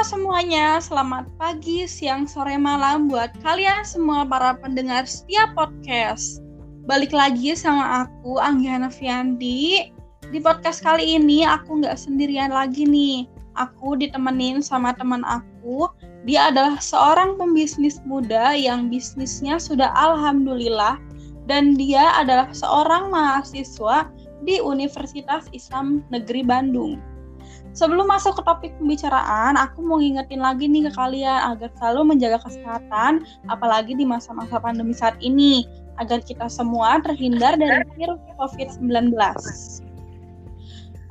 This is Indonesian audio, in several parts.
Semuanya, selamat pagi, siang, sore, malam buat kalian semua para pendengar setiap podcast. Balik lagi sama aku, Anggiana Fiandi. Di podcast kali ini aku nggak sendirian lagi nih. Aku ditemenin sama teman aku. Dia adalah seorang pembisnis muda yang bisnisnya sudah alhamdulillah dan dia adalah seorang mahasiswa di Universitas Islam Negeri Bandung. Sebelum masuk ke topik pembicaraan, aku mau ngingetin lagi nih ke kalian agar selalu menjaga kesehatan, apalagi di masa-masa pandemi saat ini, agar kita semua terhindar dari virus COVID-19.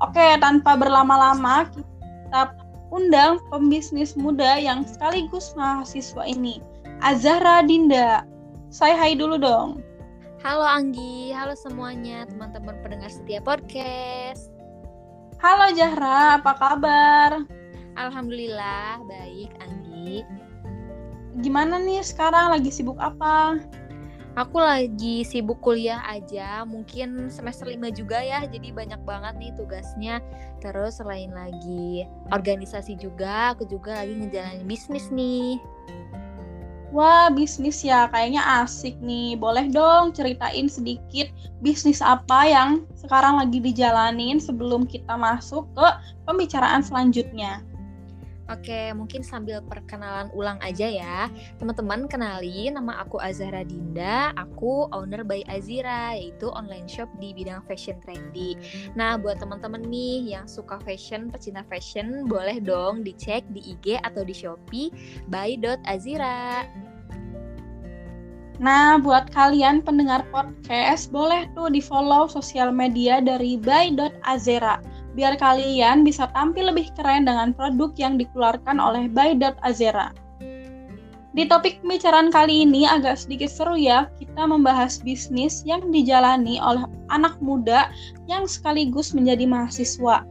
Oke, tanpa berlama-lama, kita undang pembisnis muda yang sekaligus mahasiswa ini, Azahra Dinda. Saya hai dulu dong. Halo Anggi, halo semuanya teman-teman pendengar setia podcast. Halo Zahra, apa kabar? Alhamdulillah, baik Anggi. Gimana nih sekarang lagi sibuk apa? Aku lagi sibuk kuliah aja, mungkin semester 5 juga ya, jadi banyak banget nih tugasnya. Terus selain lagi organisasi juga, aku juga lagi ngejalanin bisnis nih. Wah, bisnis ya, kayaknya asik nih. Boleh dong ceritain sedikit bisnis apa yang sekarang lagi dijalanin sebelum kita masuk ke pembicaraan selanjutnya. Oke, mungkin sambil perkenalan ulang aja ya. Teman-teman kenali nama aku Azhara Dinda, aku owner by Azira, yaitu online shop di bidang fashion trendy. Nah, buat teman-teman nih yang suka fashion, pecinta fashion, boleh dong dicek di IG atau di Shopee by.azira. Nah, buat kalian pendengar podcast, boleh tuh di-follow sosial media dari by.azera biar kalian bisa tampil lebih keren dengan produk yang dikeluarkan oleh By.Azera. Di topik pembicaraan kali ini agak sedikit seru ya, kita membahas bisnis yang dijalani oleh anak muda yang sekaligus menjadi mahasiswa.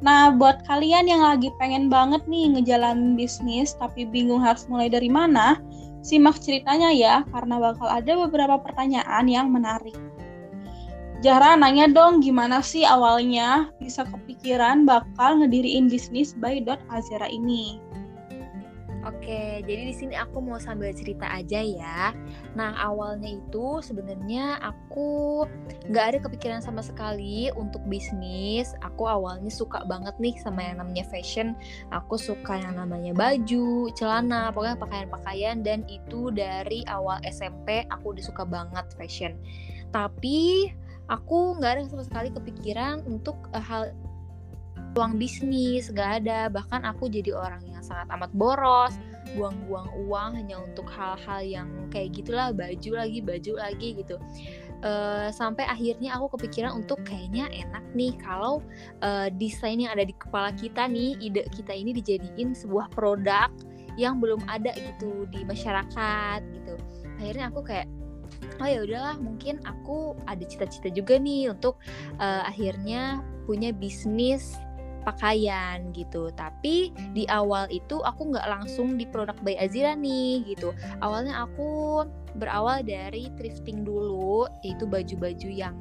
Nah, buat kalian yang lagi pengen banget nih ngejalanin bisnis tapi bingung harus mulai dari mana, simak ceritanya ya, karena bakal ada beberapa pertanyaan yang menarik. Jahra nanya dong gimana sih awalnya bisa kepikiran bakal ngediriin bisnis by Dot Azera ini. Oke, jadi di sini aku mau sambil cerita aja ya. Nah, awalnya itu sebenarnya aku nggak ada kepikiran sama sekali untuk bisnis. Aku awalnya suka banget nih sama yang namanya fashion. Aku suka yang namanya baju, celana, pokoknya pakaian-pakaian dan itu dari awal SMP aku udah suka banget fashion. Tapi aku nggak ada sama sekali kepikiran untuk uh, hal uang bisnis gak ada. Bahkan aku jadi orang yang sangat amat boros buang-buang uang hanya untuk hal-hal yang kayak gitulah baju lagi baju lagi gitu. Uh, sampai akhirnya aku kepikiran untuk kayaknya enak nih kalau uh, desain yang ada di kepala kita nih ide kita ini dijadiin sebuah produk yang belum ada gitu di masyarakat gitu. Akhirnya aku kayak oh ya udahlah mungkin aku ada cita-cita juga nih untuk uh, akhirnya punya bisnis pakaian gitu. Tapi di awal itu aku nggak langsung di produk by Azira nih gitu. Awalnya aku berawal dari thrifting dulu yaitu baju-baju yang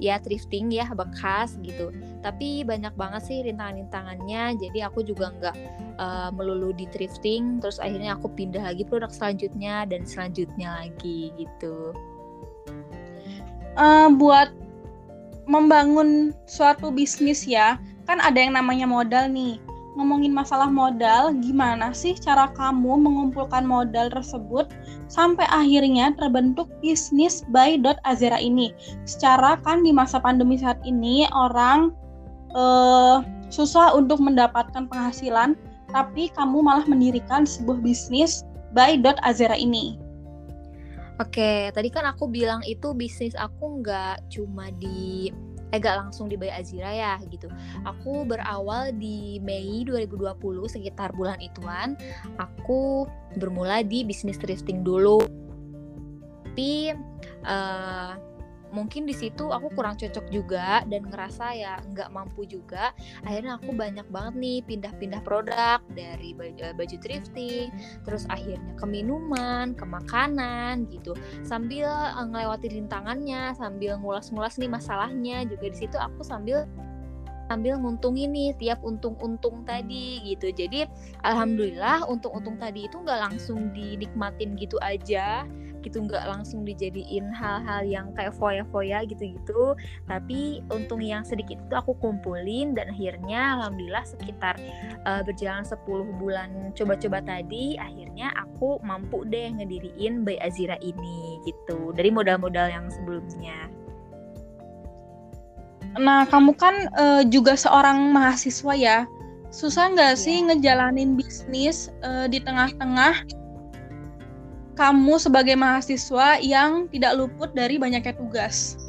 ya thrifting ya bekas gitu. Tapi banyak banget sih rintangan-rintangannya jadi aku juga nggak uh, melulu di thrifting. Terus akhirnya aku pindah lagi produk selanjutnya dan selanjutnya lagi gitu uh, buat membangun suatu bisnis ya, kan ada yang namanya modal nih. Ngomongin masalah modal, gimana sih cara kamu mengumpulkan modal tersebut sampai akhirnya terbentuk bisnis by Dot Azera ini? Secara kan di masa pandemi saat ini orang uh, susah untuk mendapatkan penghasilan, tapi kamu malah mendirikan sebuah bisnis by Dot Azera ini. Oke, tadi kan aku bilang itu bisnis aku nggak cuma di eh gak langsung di Bay Azira ya gitu. Aku berawal di Mei 2020 sekitar bulan ituan, aku bermula di bisnis thrifting dulu. Tapi uh, mungkin di situ aku kurang cocok juga dan ngerasa ya nggak mampu juga. Akhirnya aku banyak banget nih pindah-pindah produk dari baju, eh, baju thrifting terus akhirnya ke minuman ke makanan gitu. Sambil uh, ngelewati rintangannya sambil ngulas-ngulas nih masalahnya juga di situ aku sambil sambil nguntungin nih tiap untung-untung tadi gitu. Jadi alhamdulillah untung-untung tadi itu nggak langsung dinikmatin gitu aja gitu nggak langsung dijadiin hal-hal yang kayak foya-foya gitu-gitu tapi untung yang sedikit itu aku kumpulin dan akhirnya alhamdulillah sekitar uh, berjalan 10 bulan coba-coba tadi akhirnya aku mampu deh ngediriin Bay Azira ini gitu dari modal-modal yang sebelumnya Nah, kamu kan uh, juga seorang mahasiswa ya. Susah nggak yeah. sih ngejalanin bisnis uh, di tengah-tengah kamu sebagai mahasiswa yang tidak luput dari banyaknya tugas?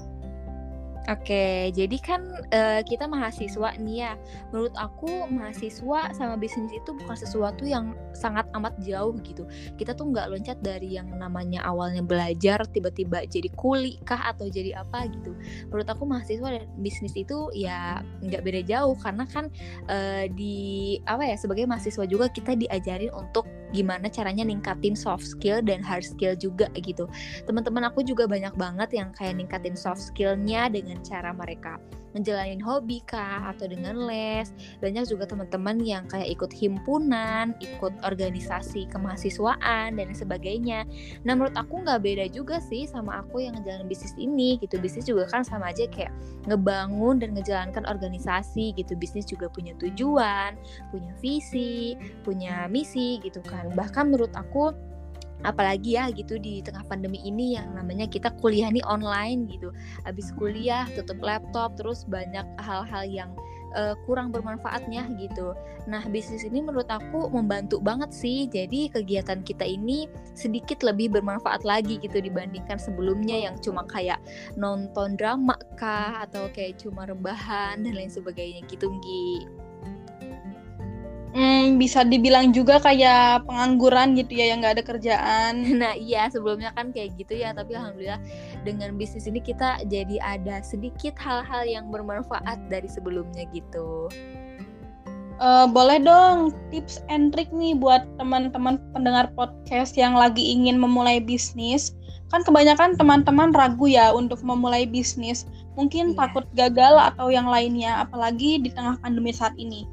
Oke, jadi kan uh, kita mahasiswa nih ya. Menurut aku mahasiswa sama bisnis itu bukan sesuatu yang sangat amat jauh gitu. Kita tuh nggak loncat dari yang namanya awalnya belajar tiba-tiba jadi kuli kah atau jadi apa gitu. Menurut aku mahasiswa dan bisnis itu ya nggak beda jauh karena kan uh, di apa ya sebagai mahasiswa juga kita diajarin untuk gimana caranya ningkatin soft skill dan hard skill juga gitu. Teman-teman aku juga banyak banget yang kayak ningkatin soft skillnya dengan cara mereka ngejalanin hobi kah atau dengan les. Banyak juga teman-teman yang kayak ikut himpunan ikut organisasi kemahasiswaan dan sebagainya. Nah menurut aku nggak beda juga sih sama aku yang ngejalanin bisnis ini gitu. Bisnis juga kan sama aja kayak ngebangun dan ngejalankan organisasi gitu. Bisnis juga punya tujuan punya visi punya misi gitu kan. Bahkan menurut aku apalagi ya gitu di tengah pandemi ini yang namanya kita kuliah nih online gitu habis kuliah tutup laptop terus banyak hal-hal yang uh, kurang bermanfaatnya gitu. Nah, bisnis ini menurut aku membantu banget sih. Jadi kegiatan kita ini sedikit lebih bermanfaat lagi gitu dibandingkan sebelumnya yang cuma kayak nonton drama kah atau kayak cuma rebahan dan lain sebagainya gitu, Gi hmm, bisa dibilang juga kayak pengangguran gitu ya yang nggak ada kerjaan. Nah iya sebelumnya kan kayak gitu ya tapi alhamdulillah dengan bisnis ini kita jadi ada sedikit hal-hal yang bermanfaat dari sebelumnya gitu. Uh, boleh dong tips and trick nih buat teman-teman pendengar podcast yang lagi ingin memulai bisnis. Kan kebanyakan teman-teman ragu ya untuk memulai bisnis. Mungkin yeah. takut gagal atau yang lainnya, apalagi di tengah pandemi saat ini.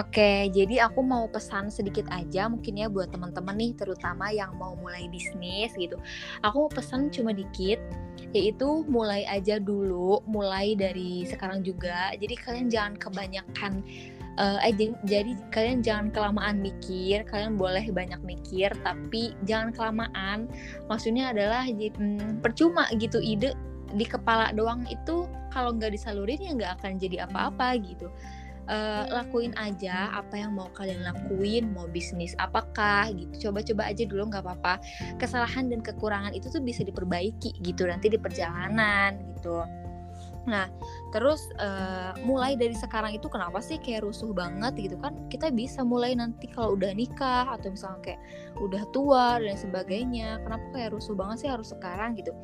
Oke, jadi aku mau pesan sedikit aja mungkin ya buat teman-teman nih terutama yang mau mulai bisnis gitu. Aku mau pesan cuma dikit yaitu mulai aja dulu, mulai dari sekarang juga. Jadi kalian jangan kebanyakan uh, eh jadi kalian jangan kelamaan mikir, kalian boleh banyak mikir tapi jangan kelamaan. Maksudnya adalah hmm, percuma gitu ide di kepala doang itu kalau nggak disalurin ya nggak akan jadi apa-apa gitu uh, lakuin aja apa yang mau kalian lakuin mau bisnis apakah gitu coba-coba aja dulu nggak apa-apa kesalahan dan kekurangan itu tuh bisa diperbaiki gitu nanti di perjalanan gitu Nah, terus uh, mulai dari sekarang itu kenapa sih kayak rusuh banget gitu kan? Kita bisa mulai nanti kalau udah nikah atau misalnya kayak udah tua dan sebagainya. Kenapa kayak rusuh banget sih harus sekarang gitu?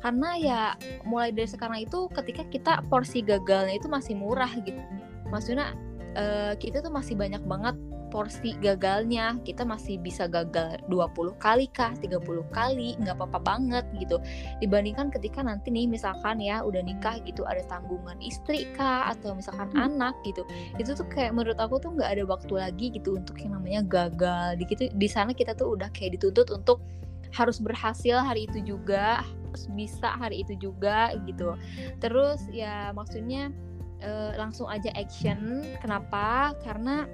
Karena ya mulai dari sekarang itu ketika kita porsi gagalnya itu masih murah gitu maksudnya uh, kita tuh masih banyak banget porsi gagalnya. Kita masih bisa gagal 20 kali kah 30 kali nggak apa-apa banget gitu. Dibandingkan ketika nanti nih misalkan ya udah nikah gitu ada tanggungan istri kah atau misalkan hmm. anak gitu. Itu tuh kayak menurut aku tuh nggak ada waktu lagi gitu untuk yang namanya gagal. Di gitu di sana kita tuh udah kayak dituntut untuk harus berhasil hari itu juga harus bisa hari itu juga gitu. Terus ya maksudnya uh, langsung aja action. Kenapa? Karena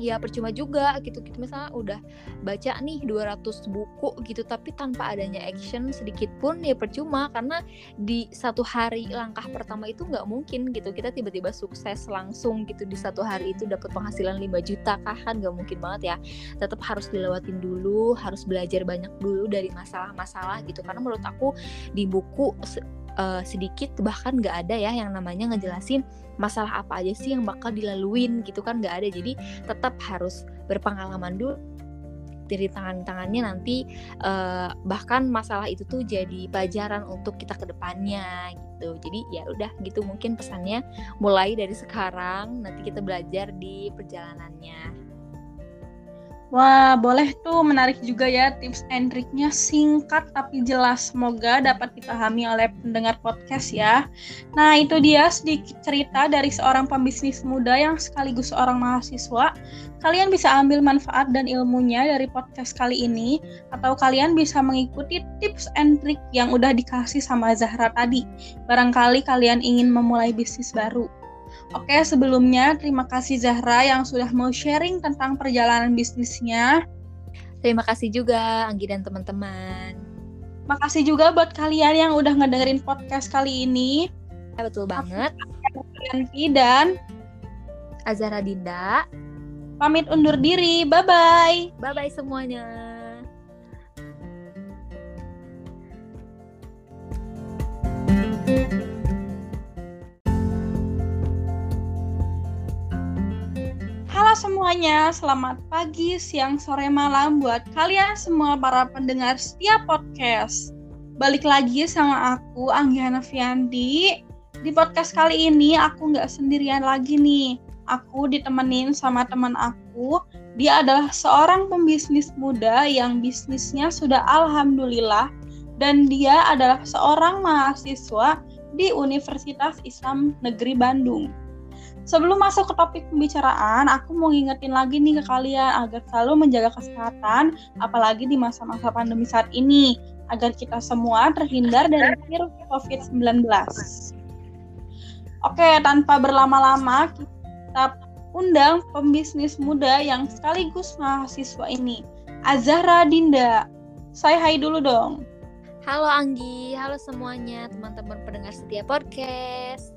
ya percuma juga gitu. Kita misalnya udah baca nih 200 buku gitu tapi tanpa adanya action sedikit pun ya percuma. Karena di satu hari langkah pertama itu nggak mungkin gitu. Kita tiba-tiba sukses langsung gitu di satu hari itu dapat penghasilan 5 juta kah? Kan nggak mungkin banget ya. Tetap harus dilewatin dulu harus belajar banyak dulu dari masalah-masalah gitu. Karena menurut aku di buku uh, sedikit bahkan nggak ada ya yang namanya ngejelasin masalah apa aja sih yang bakal dilaluin gitu kan nggak ada. Jadi tetap harus berpengalaman dulu dari tangan-tangannya nanti uh, bahkan masalah itu tuh jadi pelajaran untuk kita ke depannya gitu. Jadi ya udah gitu mungkin pesannya mulai dari sekarang nanti kita belajar di perjalanannya Wah, boleh tuh menarik juga ya tips and triknya singkat tapi jelas. Semoga dapat dipahami oleh pendengar podcast ya. Nah, itu dia sedikit cerita dari seorang pembisnis muda yang sekaligus seorang mahasiswa. Kalian bisa ambil manfaat dan ilmunya dari podcast kali ini atau kalian bisa mengikuti tips and trik yang udah dikasih sama Zahra tadi. Barangkali kalian ingin memulai bisnis baru. Oke, sebelumnya terima kasih Zahra yang sudah mau sharing tentang perjalanan bisnisnya. Terima kasih juga Anggi dan teman-teman. Makasih juga buat kalian yang udah ngedengerin podcast kali ini. Ya, betul banget. Yanti dan Azara Dinda. Pamit undur diri. Bye-bye. Bye-bye semuanya. Semuanya, selamat pagi, siang, sore, malam buat kalian semua para pendengar setiap podcast. Balik lagi sama aku, Anggiana Fiandi. Di podcast kali ini aku nggak sendirian lagi nih. Aku ditemenin sama teman aku. Dia adalah seorang pembisnis muda yang bisnisnya sudah alhamdulillah dan dia adalah seorang mahasiswa di Universitas Islam Negeri Bandung. Sebelum masuk ke topik pembicaraan, aku mau ngingetin lagi nih ke kalian agar selalu menjaga kesehatan, apalagi di masa-masa pandemi saat ini, agar kita semua terhindar dari virus COVID-19. Oke, tanpa berlama-lama, kita undang pembisnis muda yang sekaligus mahasiswa ini, Azahra Dinda. Saya hai dulu dong. Halo Anggi, halo semuanya teman-teman pendengar setia podcast.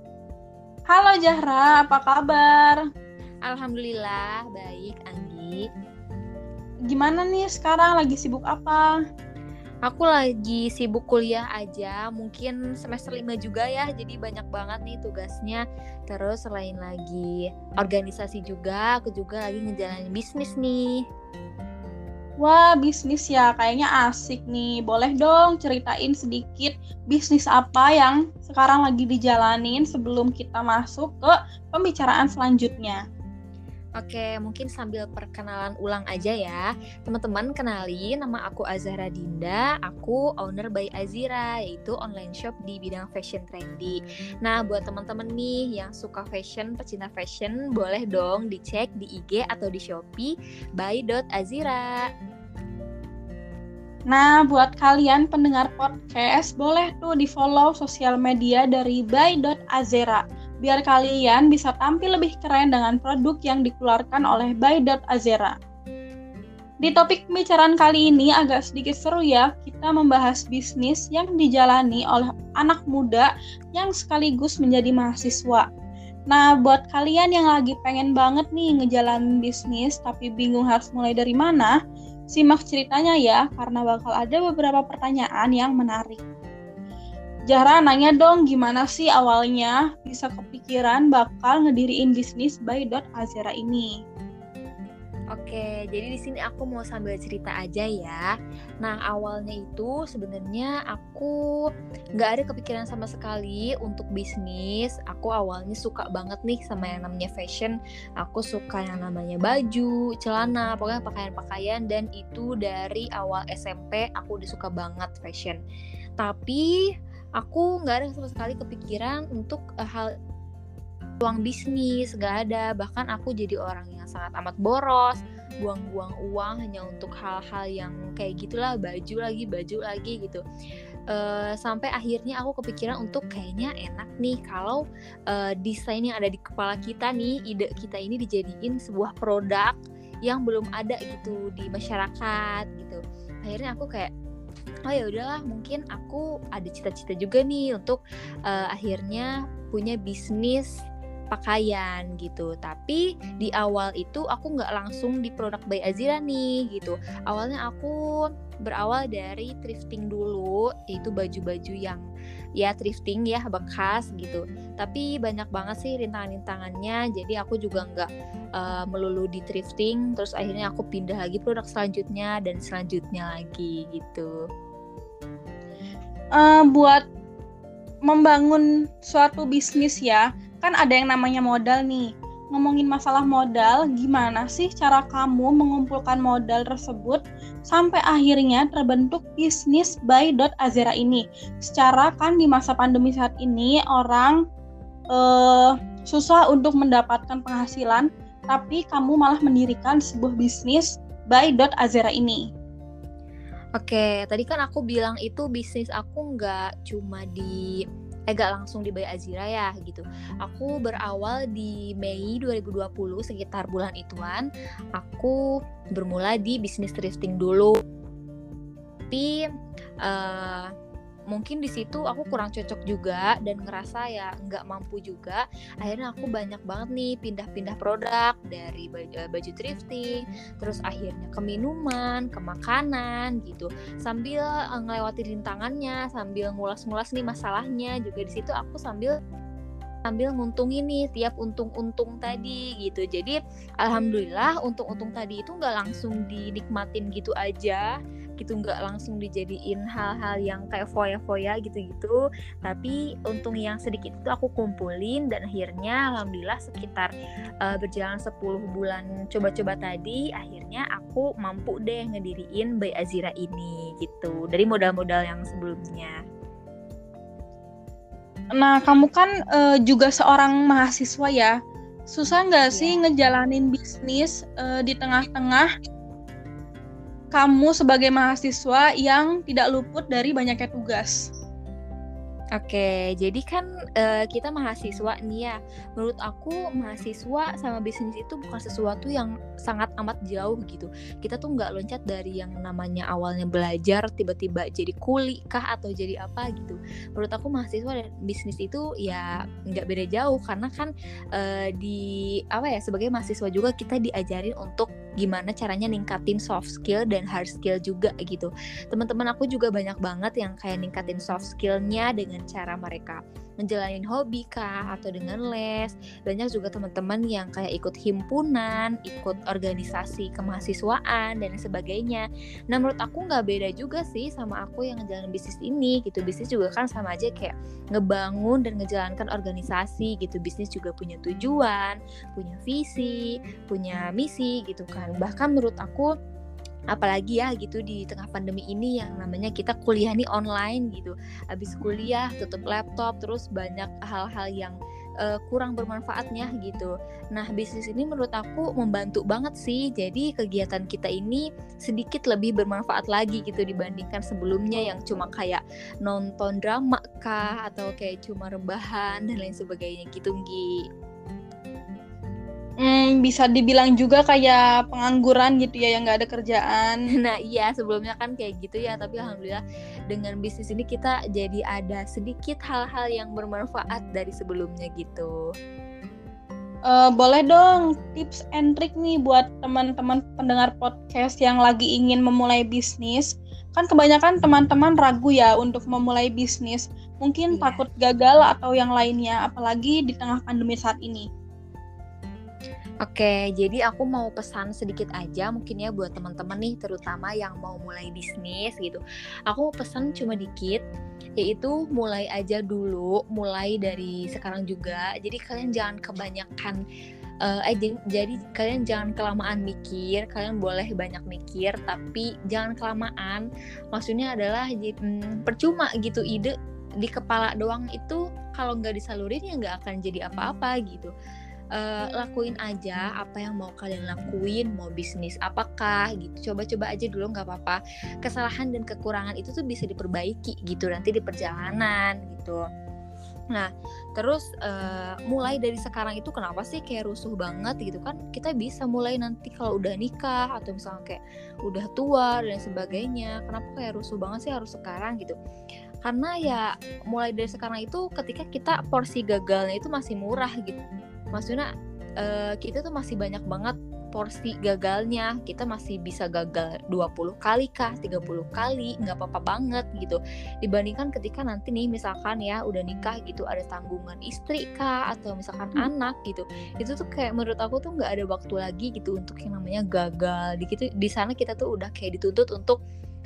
Halo Zahra, apa kabar? Alhamdulillah, baik Anggi. Gimana nih sekarang lagi sibuk apa? Aku lagi sibuk kuliah aja, mungkin semester 5 juga ya, jadi banyak banget nih tugasnya. Terus selain lagi organisasi juga, aku juga lagi ngejalanin bisnis nih. Wah, bisnis ya, kayaknya asik nih. Boleh dong ceritain sedikit bisnis apa yang sekarang lagi dijalanin sebelum kita masuk ke pembicaraan selanjutnya. Oke, mungkin sambil perkenalan ulang aja ya. Teman-teman kenali nama aku Azhara Dinda, aku owner by Azira, yaitu online shop di bidang fashion trendy. Nah, buat teman-teman nih yang suka fashion, pecinta fashion, boleh dong dicek di IG atau di Shopee by.azira. Nah, buat kalian pendengar podcast, boleh tuh di-follow sosial media dari by.azera biar kalian bisa tampil lebih keren dengan produk yang dikeluarkan oleh By.Azera. Di topik pembicaraan kali ini agak sedikit seru ya, kita membahas bisnis yang dijalani oleh anak muda yang sekaligus menjadi mahasiswa. Nah, buat kalian yang lagi pengen banget nih ngejalanin bisnis tapi bingung harus mulai dari mana, simak ceritanya ya, karena bakal ada beberapa pertanyaan yang menarik. Jara nanya dong gimana sih awalnya bisa kepikiran bakal ngediriin bisnis by Dot Azera ini. Oke, jadi di sini aku mau sambil cerita aja ya. Nah, awalnya itu sebenarnya aku nggak ada kepikiran sama sekali untuk bisnis. Aku awalnya suka banget nih sama yang namanya fashion. Aku suka yang namanya baju, celana, pokoknya pakaian-pakaian dan itu dari awal SMP aku udah suka banget fashion. Tapi aku nggak ada sama sekali kepikiran untuk uh, hal uang bisnis gak ada. Bahkan aku jadi orang yang sangat amat boros buang-buang uang hanya untuk hal-hal yang kayak gitulah baju lagi baju lagi gitu. Uh, sampai akhirnya aku kepikiran untuk kayaknya enak nih kalau uh, desain yang ada di kepala kita nih ide kita ini dijadiin sebuah produk yang belum ada gitu di masyarakat gitu. Akhirnya aku kayak oh ya udahlah mungkin aku ada cita-cita juga nih untuk uh, akhirnya punya bisnis pakaian gitu. Tapi di awal itu aku nggak langsung di produk by Azira nih gitu. Awalnya aku berawal dari thrifting dulu yaitu baju-baju yang ya thrifting ya bekas gitu. Tapi banyak banget sih rintangan-rintangannya jadi aku juga nggak uh, melulu di thrifting. Terus akhirnya aku pindah lagi produk selanjutnya dan selanjutnya lagi gitu. Uh, buat membangun suatu bisnis ya kan ada yang namanya modal nih ngomongin masalah modal, gimana sih cara kamu mengumpulkan modal tersebut sampai akhirnya terbentuk bisnis by Azera ini? Secara kan di masa pandemi saat ini orang uh, susah untuk mendapatkan penghasilan, tapi kamu malah mendirikan sebuah bisnis by Azera ini. Oke, tadi kan aku bilang itu bisnis aku nggak cuma di eh langsung di Bay Azira ya gitu. Aku berawal di Mei 2020 sekitar bulan ituan, aku bermula di bisnis thrifting dulu. Tapi uh, mungkin di situ aku kurang cocok juga dan ngerasa ya nggak mampu juga. Akhirnya aku banyak banget nih pindah-pindah produk dari baju, eh, baju thrifting terus akhirnya ke minuman ke makanan gitu. Sambil uh, ngelewati rintangannya sambil ngulas-ngulas nih masalahnya juga di situ aku sambil sambil nguntungin nih tiap untung-untung tadi gitu. Jadi alhamdulillah untung-untung tadi itu nggak langsung dinikmatin gitu aja gitu nggak langsung dijadiin hal-hal yang kayak foya-foya gitu-gitu tapi untung yang sedikit itu aku kumpulin dan akhirnya alhamdulillah sekitar uh, berjalan 10 bulan coba-coba tadi akhirnya aku mampu deh ngediriin Bay Azira ini gitu dari modal-modal yang sebelumnya Nah, kamu kan uh, juga seorang mahasiswa ya. Susah nggak yeah. sih ngejalanin bisnis uh, di tengah-tengah kamu sebagai mahasiswa yang tidak luput dari banyaknya tugas. Oke, jadi kan uh, kita mahasiswa nih ya. Menurut aku mahasiswa sama bisnis itu bukan sesuatu yang sangat amat jauh gitu. Kita tuh nggak loncat dari yang namanya awalnya belajar tiba-tiba jadi kuli kah atau jadi apa gitu. Menurut aku mahasiswa dan bisnis itu ya nggak beda jauh karena kan uh, di apa ya sebagai mahasiswa juga kita diajarin untuk gimana caranya ningkatin soft skill dan hard skill juga gitu. Teman-teman aku juga banyak banget yang kayak ningkatin soft skillnya dengan cara mereka menjalani hobi kah atau dengan les. Banyak juga teman-teman yang kayak ikut himpunan ikut organisasi kemahasiswaan dan sebagainya. Nah menurut aku nggak beda juga sih sama aku yang ngejalanin bisnis ini gitu. Bisnis juga kan sama aja kayak ngebangun dan ngejalankan organisasi gitu. Bisnis juga punya tujuan punya visi punya misi gitu kan. Bahkan menurut aku apalagi ya gitu di tengah pandemi ini yang namanya kita kuliah nih online gitu. Habis kuliah tutup laptop terus banyak hal-hal yang uh, kurang bermanfaatnya gitu. Nah bisnis ini menurut aku membantu banget sih. Jadi kegiatan kita ini sedikit lebih bermanfaat lagi gitu dibandingkan sebelumnya yang cuma kayak nonton drama kah atau kayak cuma rebahan dan lain sebagainya gitu Gi Hmm, bisa dibilang juga kayak pengangguran gitu ya yang nggak ada kerjaan. Nah iya sebelumnya kan kayak gitu ya tapi alhamdulillah dengan bisnis ini kita jadi ada sedikit hal-hal yang bermanfaat dari sebelumnya gitu. Uh, boleh dong tips and trick nih buat teman-teman pendengar podcast yang lagi ingin memulai bisnis. Kan kebanyakan teman-teman ragu ya untuk memulai bisnis. Mungkin yeah. takut gagal atau yang lainnya apalagi di tengah pandemi saat ini. Oke, jadi aku mau pesan sedikit aja mungkin ya buat teman-teman nih terutama yang mau mulai bisnis gitu. Aku mau pesan cuma dikit yaitu mulai aja dulu, mulai dari sekarang juga. Jadi kalian jangan kebanyakan uh, eh jadi, jadi kalian jangan kelamaan mikir, kalian boleh banyak mikir tapi jangan kelamaan. Maksudnya adalah hmm, percuma gitu ide di kepala doang itu kalau nggak disalurin ya nggak akan jadi apa-apa gitu uh, lakuin aja apa yang mau kalian lakuin mau bisnis apakah gitu coba-coba aja dulu nggak apa-apa kesalahan dan kekurangan itu tuh bisa diperbaiki gitu nanti di perjalanan gitu Nah, terus uh, mulai dari sekarang itu kenapa sih kayak rusuh banget gitu kan? Kita bisa mulai nanti kalau udah nikah atau misalnya kayak udah tua dan sebagainya. Kenapa kayak rusuh banget sih harus sekarang gitu? Karena ya mulai dari sekarang itu ketika kita porsi gagalnya itu masih murah gitu maksudnya uh, kita tuh masih banyak banget porsi gagalnya. Kita masih bisa gagal 20 kali kah 30 kali nggak apa-apa banget gitu. Dibandingkan ketika nanti nih misalkan ya udah nikah gitu ada tanggungan istri kah atau misalkan hmm. anak gitu. Itu tuh kayak menurut aku tuh nggak ada waktu lagi gitu untuk yang namanya gagal. Di gitu di sana kita tuh udah kayak dituntut untuk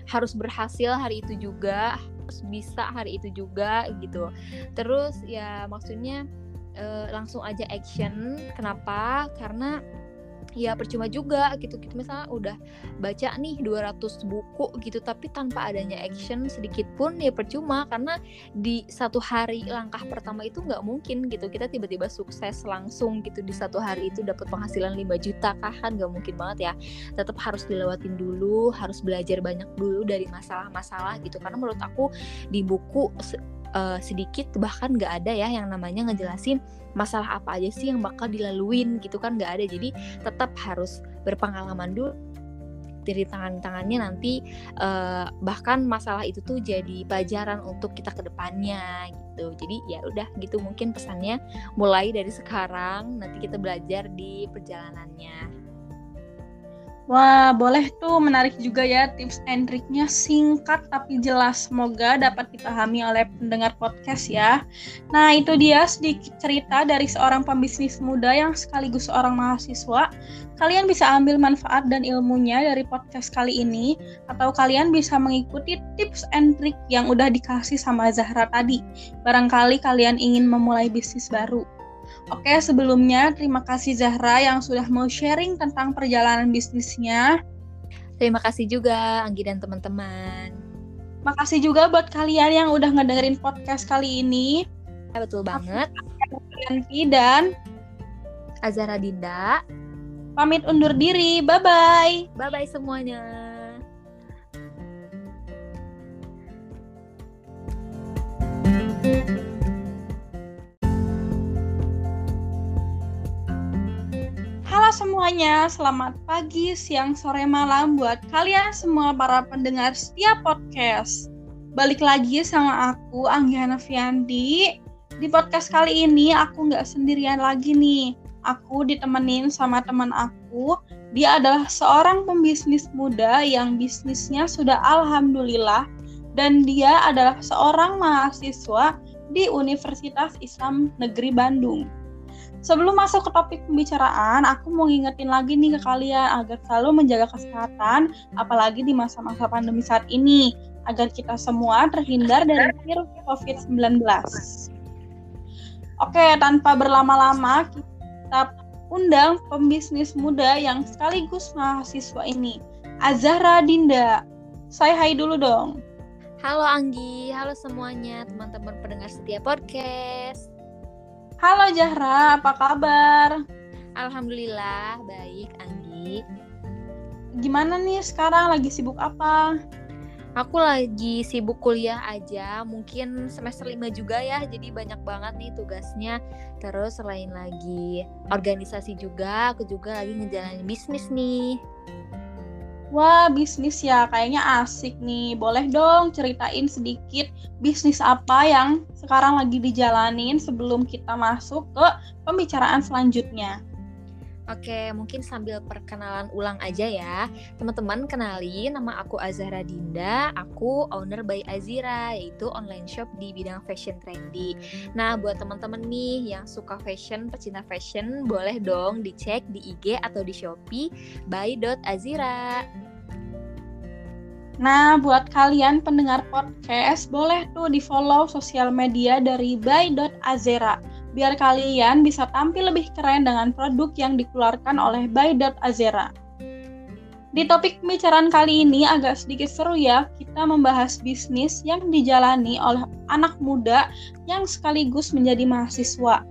harus berhasil hari itu juga harus bisa hari itu juga gitu. Terus ya maksudnya uh, langsung aja action. Kenapa? Karena ya percuma juga gitu. Gitu misalnya udah baca nih 200 buku gitu tapi tanpa adanya action sedikit pun ya percuma. Karena di satu hari langkah pertama itu nggak mungkin gitu. Kita tiba-tiba sukses langsung gitu di satu hari itu dapat penghasilan 5 juta kah? Kan nggak mungkin banget ya. Tetap harus dilewatin dulu harus belajar banyak dulu dari masalah-masalah gitu. Karena menurut aku di buku uh, sedikit bahkan nggak ada ya yang namanya ngejelasin masalah apa aja sih yang bakal dilaluin gitu kan nggak ada. Jadi tetap harus berpengalaman dulu dari tangan-tangannya nanti uh, bahkan masalah itu tuh jadi pelajaran untuk kita ke depannya gitu. Jadi ya udah gitu mungkin pesannya mulai dari sekarang nanti kita belajar di perjalanannya Wah, boleh tuh menarik juga ya tips and triknya singkat tapi jelas. Semoga dapat dipahami oleh pendengar podcast ya. Nah, itu dia sedikit cerita dari seorang pembisnis muda yang sekaligus seorang mahasiswa. Kalian bisa ambil manfaat dan ilmunya dari podcast kali ini atau kalian bisa mengikuti tips and trik yang udah dikasih sama Zahra tadi. Barangkali kalian ingin memulai bisnis baru. Oke, sebelumnya terima kasih Zahra yang sudah mau sharing tentang perjalanan bisnisnya. Terima kasih juga Anggi dan teman-teman. Makasih juga buat kalian yang udah ngedengerin podcast kali ini. Ya, betul banget. Yanti dan Azara Dinda. Pamit undur diri. Bye-bye. Bye-bye semuanya. thank you semuanya, selamat pagi, siang, sore, malam buat kalian semua para pendengar setiap podcast. Balik lagi sama aku, Anggiana Fiandi. Di podcast kali ini aku nggak sendirian lagi nih. Aku ditemenin sama teman aku. Dia adalah seorang pembisnis muda yang bisnisnya sudah alhamdulillah dan dia adalah seorang mahasiswa di Universitas Islam Negeri Bandung. Sebelum masuk ke topik pembicaraan, aku mau ngingetin lagi nih ke kalian agar selalu menjaga kesehatan, apalagi di masa-masa pandemi saat ini, agar kita semua terhindar dari virus COVID-19. Oke, tanpa berlama-lama, kita undang pembisnis muda yang sekaligus mahasiswa ini, Azahra Dinda. Saya hai dulu dong. Halo Anggi, halo semuanya teman-teman pendengar setia podcast. Halo Jahra, apa kabar? Alhamdulillah, baik Anggi. Gimana nih sekarang lagi sibuk apa? Aku lagi sibuk kuliah aja, mungkin semester 5 juga ya, jadi banyak banget nih tugasnya. Terus selain lagi organisasi juga, aku juga lagi ngejalanin bisnis nih. Wah, bisnis ya, kayaknya asik nih. Boleh dong ceritain sedikit bisnis apa yang sekarang lagi dijalanin sebelum kita masuk ke pembicaraan selanjutnya. Oke, mungkin sambil perkenalan ulang aja ya. Teman-teman kenali nama aku Azhara Dinda, aku owner by Azira, yaitu online shop di bidang fashion trendy. Nah, buat teman-teman nih yang suka fashion, pecinta fashion, boleh dong dicek di IG atau di Shopee by.azira. Nah, buat kalian pendengar podcast, boleh tuh di-follow sosial media dari by.azera biar kalian bisa tampil lebih keren dengan produk yang dikeluarkan oleh By.Azera. Di topik pembicaraan kali ini agak sedikit seru ya, kita membahas bisnis yang dijalani oleh anak muda yang sekaligus menjadi mahasiswa.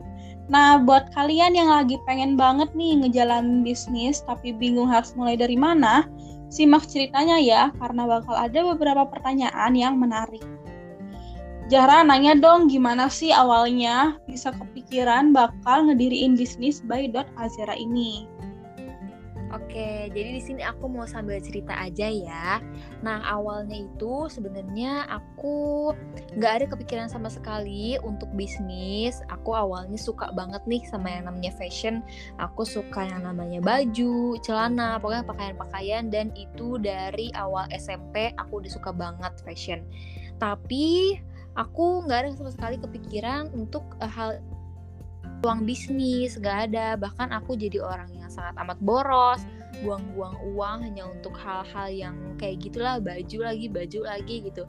Nah, buat kalian yang lagi pengen banget nih ngejalanin bisnis tapi bingung harus mulai dari mana, simak ceritanya ya, karena bakal ada beberapa pertanyaan yang menarik. Jara nanya dong gimana sih awalnya bisa kepikiran bakal ngediriin bisnis by Dot Azera ini. Oke, jadi di sini aku mau sambil cerita aja ya. Nah, awalnya itu sebenarnya aku nggak ada kepikiran sama sekali untuk bisnis. Aku awalnya suka banget nih sama yang namanya fashion. Aku suka yang namanya baju, celana, pokoknya pakaian-pakaian dan itu dari awal SMP aku udah suka banget fashion. Tapi aku nggak ada sama sekali kepikiran untuk uh, hal uang bisnis nggak ada. Bahkan aku jadi orang yang sangat amat boros buang-buang uang hanya untuk hal-hal yang kayak gitulah baju lagi baju lagi gitu.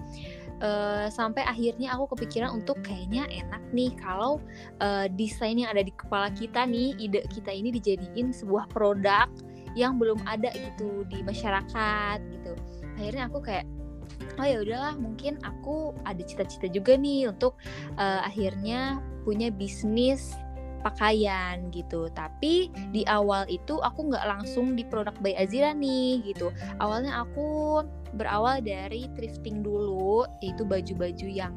Uh, sampai akhirnya aku kepikiran untuk kayaknya enak nih kalau uh, desain yang ada di kepala kita nih ide kita ini dijadiin sebuah produk yang belum ada gitu di masyarakat gitu. Akhirnya aku kayak oh ya udahlah mungkin aku ada cita-cita juga nih untuk uh, akhirnya punya bisnis pakaian gitu. Tapi di awal itu aku nggak langsung di produk by Azira nih gitu. Awalnya aku berawal dari thrifting dulu yaitu baju-baju yang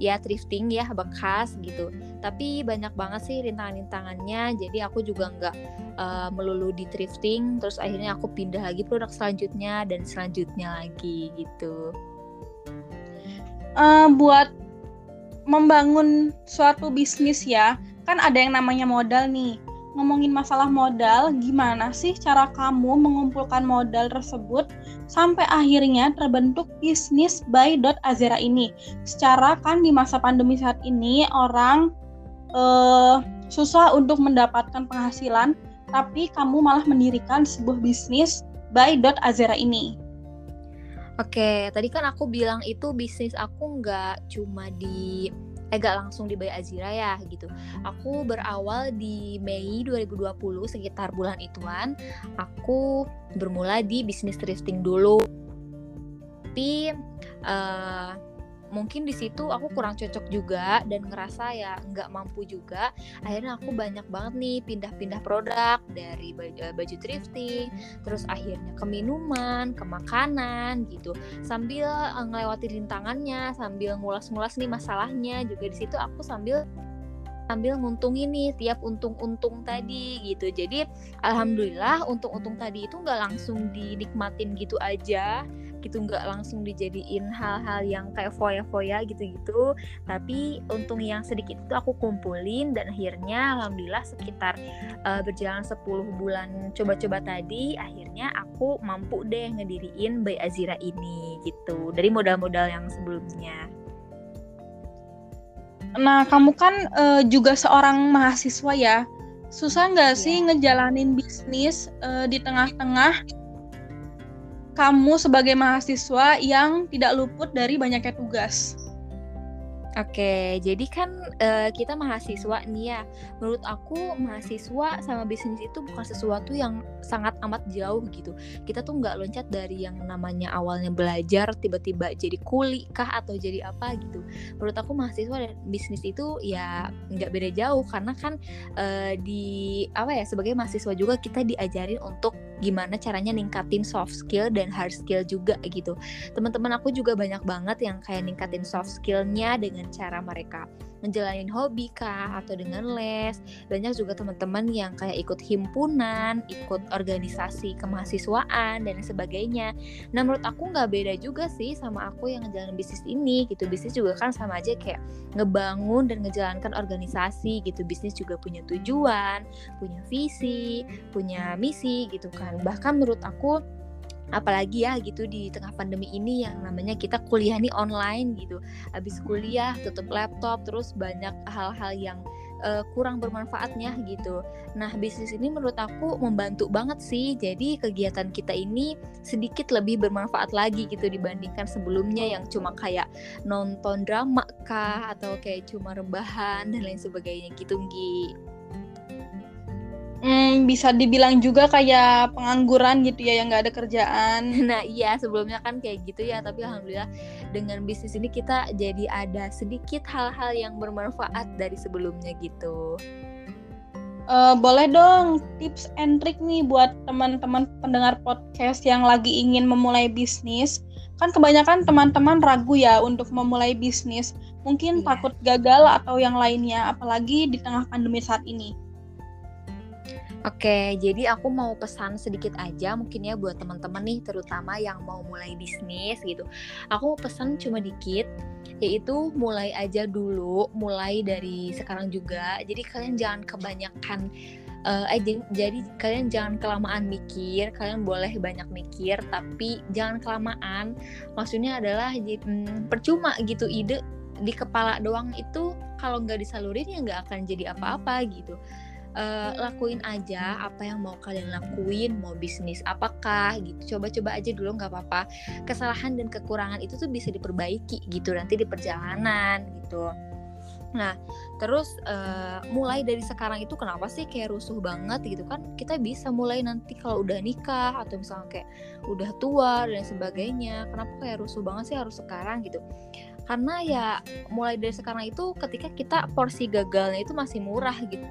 ya thrifting ya bekas gitu. Tapi banyak banget sih rintangan-rintangannya jadi aku juga nggak uh, melulu di thrifting. Terus akhirnya aku pindah lagi produk selanjutnya dan selanjutnya lagi gitu uh, buat membangun suatu bisnis ya kan ada yang namanya modal nih. Ngomongin masalah modal, gimana sih cara kamu mengumpulkan modal tersebut sampai akhirnya terbentuk bisnis by Azera ini? Secara kan di masa pandemi saat ini orang uh, susah untuk mendapatkan penghasilan, tapi kamu malah mendirikan sebuah bisnis by Azera ini. Oke, tadi kan aku bilang itu bisnis aku nggak cuma di eh gak langsung di Bayi Azira ya gitu. Aku berawal di Mei 2020 sekitar bulan ituan, aku bermula di bisnis thrifting dulu. Tapi uh, mungkin di situ aku kurang cocok juga dan ngerasa ya nggak mampu juga. Akhirnya aku banyak banget nih pindah-pindah produk dari baju, eh, baju thrifting terus akhirnya ke minuman ke makanan gitu. Sambil uh, ngelewati rintangannya sambil ngulas-ngulas nih masalahnya juga di situ aku sambil sambil nguntungin nih tiap untung-untung tadi gitu. Jadi alhamdulillah untung-untung tadi itu nggak langsung dinikmatin gitu aja gitu nggak langsung dijadiin hal-hal yang kayak foya-foya gitu-gitu tapi untung yang sedikit itu aku kumpulin dan akhirnya alhamdulillah sekitar uh, berjalan 10 bulan coba-coba tadi akhirnya aku mampu deh ngediriin Bay Azira ini gitu dari modal-modal yang sebelumnya Nah, kamu kan uh, juga seorang mahasiswa ya. Susah nggak yeah. sih ngejalanin bisnis uh, di tengah-tengah kamu sebagai mahasiswa yang tidak luput dari banyaknya tugas. Oke, jadi kan uh, kita mahasiswa nih ya. Menurut aku mahasiswa sama bisnis itu bukan sesuatu yang sangat amat jauh gitu. Kita tuh nggak loncat dari yang namanya awalnya belajar tiba-tiba jadi kuli kah atau jadi apa gitu. Menurut aku mahasiswa dan bisnis itu ya nggak beda jauh karena kan uh, di apa ya sebagai mahasiswa juga kita diajarin untuk gimana caranya ningkatin soft skill dan hard skill juga gitu. Teman-teman aku juga banyak banget yang kayak ningkatin soft skillnya dengan cara mereka menjalani hobi kah atau dengan les. Banyak juga teman-teman yang kayak ikut himpunan ikut organisasi kemahasiswaan dan sebagainya. Nah menurut aku nggak beda juga sih sama aku yang ngejalanin bisnis ini gitu. Bisnis juga kan sama aja kayak ngebangun dan ngejalankan organisasi gitu. Bisnis juga punya tujuan punya visi punya misi gitu kan. Bahkan menurut aku apalagi ya gitu di tengah pandemi ini yang namanya kita kuliah nih online gitu habis kuliah tutup laptop terus banyak hal-hal yang uh, kurang bermanfaatnya gitu. Nah, bisnis ini menurut aku membantu banget sih. Jadi kegiatan kita ini sedikit lebih bermanfaat lagi gitu dibandingkan sebelumnya yang cuma kayak nonton drama kah atau kayak cuma rebahan dan lain sebagainya gitu, Gi hmm, bisa dibilang juga kayak pengangguran gitu ya yang nggak ada kerjaan. Nah iya sebelumnya kan kayak gitu ya tapi alhamdulillah dengan bisnis ini kita jadi ada sedikit hal-hal yang bermanfaat dari sebelumnya gitu. Uh, boleh dong tips and trick nih buat teman-teman pendengar podcast yang lagi ingin memulai bisnis. Kan kebanyakan teman-teman ragu ya untuk memulai bisnis. Mungkin yeah. takut gagal atau yang lainnya, apalagi di tengah pandemi saat ini. Oke, jadi aku mau pesan sedikit aja mungkin ya buat teman-teman nih terutama yang mau mulai bisnis gitu. Aku mau pesan cuma dikit yaitu mulai aja dulu, mulai dari sekarang juga. Jadi kalian jangan kebanyakan uh, eh jadi kalian jangan kelamaan mikir, kalian boleh banyak mikir tapi jangan kelamaan. Maksudnya adalah hmm, percuma gitu ide di kepala doang itu kalau nggak disalurin ya nggak akan jadi apa-apa gitu uh, lakuin aja apa yang mau kalian lakuin mau bisnis apakah gitu coba-coba aja dulu nggak apa-apa kesalahan dan kekurangan itu tuh bisa diperbaiki gitu nanti di perjalanan gitu Nah, terus uh, mulai dari sekarang itu kenapa sih kayak rusuh banget gitu kan? Kita bisa mulai nanti kalau udah nikah atau misalnya kayak udah tua dan sebagainya. Kenapa kayak rusuh banget sih harus sekarang gitu? Karena ya mulai dari sekarang itu ketika kita porsi gagalnya itu masih murah gitu.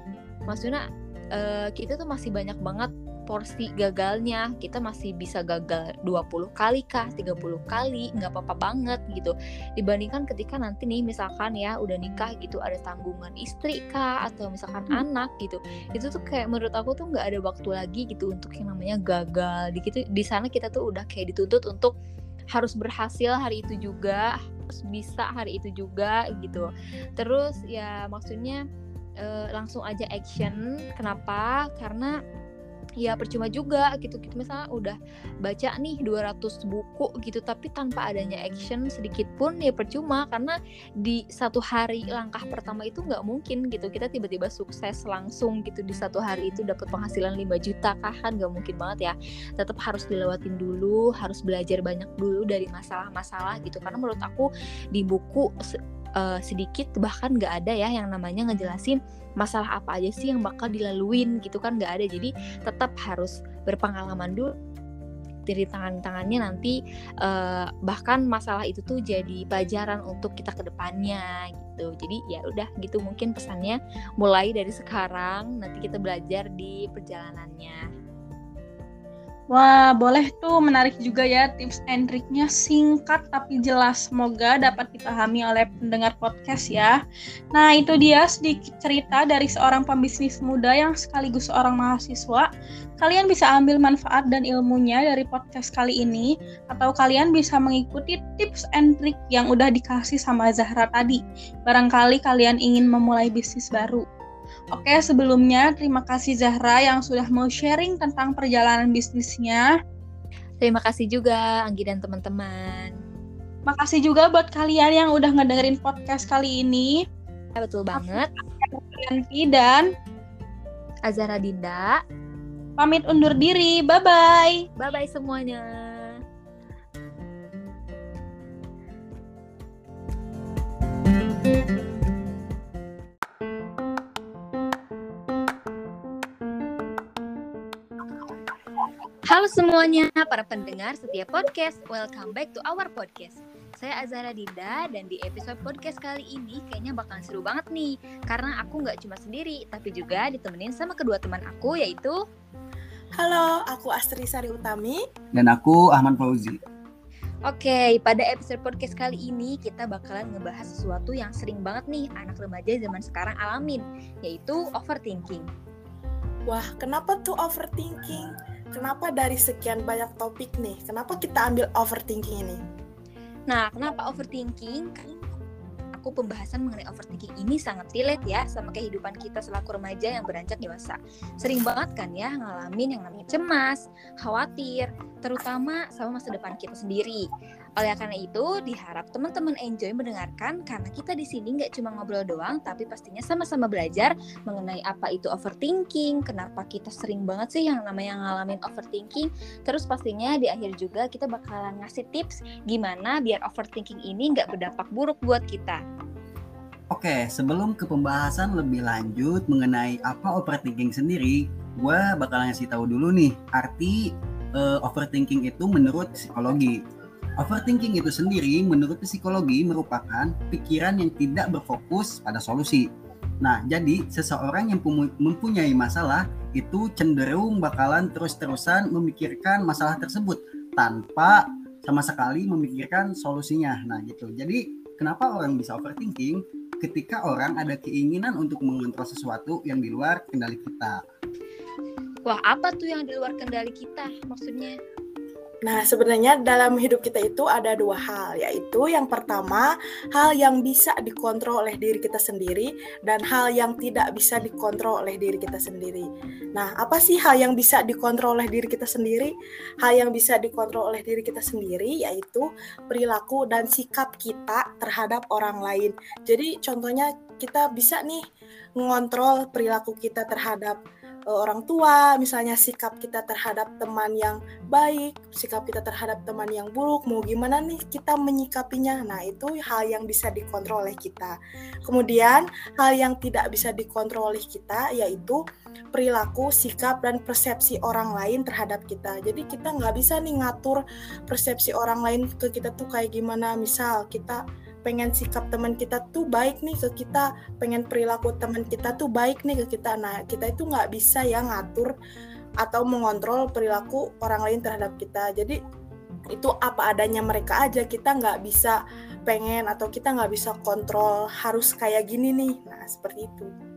Maksudnya uh, kita tuh masih banyak banget porsi gagalnya. Kita masih bisa gagal 20 kali kah 30 kali nggak apa-apa banget gitu. Dibandingkan ketika nanti nih misalkan ya udah nikah gitu ada tanggungan istri kah atau misalkan hmm. anak gitu. Itu tuh kayak menurut aku tuh nggak ada waktu lagi gitu untuk yang namanya gagal. Di gitu di sana kita tuh udah kayak dituntut untuk harus berhasil hari itu juga harus bisa hari itu juga gitu. Terus ya maksudnya uh, langsung aja action. Kenapa? Karena ya percuma juga gitu. Gitu misalnya udah baca nih 200 buku gitu tapi tanpa adanya action sedikit pun ya percuma. Karena di satu hari langkah pertama itu nggak mungkin gitu. Kita tiba-tiba sukses langsung gitu di satu hari itu dapat penghasilan 5 juta kah? Kan nggak mungkin banget ya. Tetap harus dilewatin dulu harus belajar banyak dulu dari masalah-masalah gitu. Karena menurut aku di buku uh, sedikit bahkan nggak ada ya yang namanya ngejelasin masalah apa aja sih yang bakal dilaluin gitu kan nggak ada. Jadi tetap harus berpengalaman dulu dari tangan-tangannya nanti uh, bahkan masalah itu tuh jadi pelajaran untuk kita ke depannya gitu. Jadi ya udah gitu mungkin pesannya mulai dari sekarang nanti kita belajar di perjalanannya Wah, boleh tuh menarik juga ya tips and triknya singkat tapi jelas. Semoga dapat dipahami oleh pendengar podcast ya. Nah, itu dia sedikit cerita dari seorang pembisnis muda yang sekaligus seorang mahasiswa. Kalian bisa ambil manfaat dan ilmunya dari podcast kali ini atau kalian bisa mengikuti tips and trik yang udah dikasih sama Zahra tadi. Barangkali kalian ingin memulai bisnis baru. Oke, sebelumnya terima kasih Zahra yang sudah mau sharing tentang perjalanan bisnisnya. Terima kasih juga Anggi dan teman-teman. Makasih juga buat kalian yang udah ngedengerin podcast kali ini. Ya, betul banget. Yanti dan Azara Dinda. Pamit undur diri. Bye-bye. Bye-bye semuanya. Semuanya, para pendengar setiap podcast. Welcome back to our podcast. Saya Azara Dinda dan di episode podcast kali ini kayaknya bakalan seru banget nih. Karena aku nggak cuma sendiri, tapi juga ditemenin sama kedua teman aku yaitu Halo, aku Astri Sari Utami dan aku Ahmad Fauzi. Oke, pada episode podcast kali ini kita bakalan ngebahas sesuatu yang sering banget nih anak remaja zaman sekarang alamin, yaitu overthinking. Wah, kenapa tuh overthinking? Kenapa dari sekian banyak topik nih, kenapa kita ambil overthinking ini? Nah, kenapa overthinking? aku pembahasan mengenai overthinking ini sangat relate ya sama kehidupan kita selaku remaja yang beranjak dewasa. Sering banget kan ya ngalamin yang namanya cemas, khawatir, terutama sama masa depan kita sendiri. Oleh karena itu, diharap teman-teman enjoy mendengarkan karena kita di sini nggak cuma ngobrol doang, tapi pastinya sama-sama belajar mengenai apa itu overthinking, kenapa kita sering banget sih yang namanya ngalamin overthinking. Terus pastinya di akhir juga kita bakalan ngasih tips gimana biar overthinking ini nggak berdampak buruk buat kita. Oke, sebelum ke pembahasan lebih lanjut mengenai apa overthinking sendiri, gue bakal ngasih tahu dulu nih arti uh, overthinking itu menurut psikologi. Overthinking itu sendiri menurut psikologi merupakan pikiran yang tidak berfokus pada solusi. Nah, jadi seseorang yang mempunyai masalah itu cenderung bakalan terus-terusan memikirkan masalah tersebut tanpa sama sekali memikirkan solusinya. Nah, gitu. Jadi, kenapa orang bisa overthinking? Ketika orang ada keinginan untuk mengontrol sesuatu yang di luar kendali kita. Wah, apa tuh yang di luar kendali kita maksudnya? Nah, sebenarnya dalam hidup kita itu ada dua hal, yaitu yang pertama, hal yang bisa dikontrol oleh diri kita sendiri dan hal yang tidak bisa dikontrol oleh diri kita sendiri. Nah, apa sih hal yang bisa dikontrol oleh diri kita sendiri? Hal yang bisa dikontrol oleh diri kita sendiri yaitu perilaku dan sikap kita terhadap orang lain. Jadi, contohnya kita bisa nih mengontrol perilaku kita terhadap orang tua, misalnya sikap kita terhadap teman yang baik, sikap kita terhadap teman yang buruk, mau gimana nih kita menyikapinya. Nah, itu hal yang bisa dikontrol oleh kita. Kemudian, hal yang tidak bisa dikontrol oleh kita yaitu perilaku, sikap, dan persepsi orang lain terhadap kita. Jadi kita nggak bisa nih ngatur persepsi orang lain ke kita tuh kayak gimana. Misal kita pengen sikap teman kita tuh baik nih ke kita pengen perilaku teman kita tuh baik nih ke kita. Nah kita itu nggak bisa ya ngatur atau mengontrol perilaku orang lain terhadap kita. Jadi itu apa adanya mereka aja kita nggak bisa pengen atau kita nggak bisa kontrol harus kayak gini nih. Nah seperti itu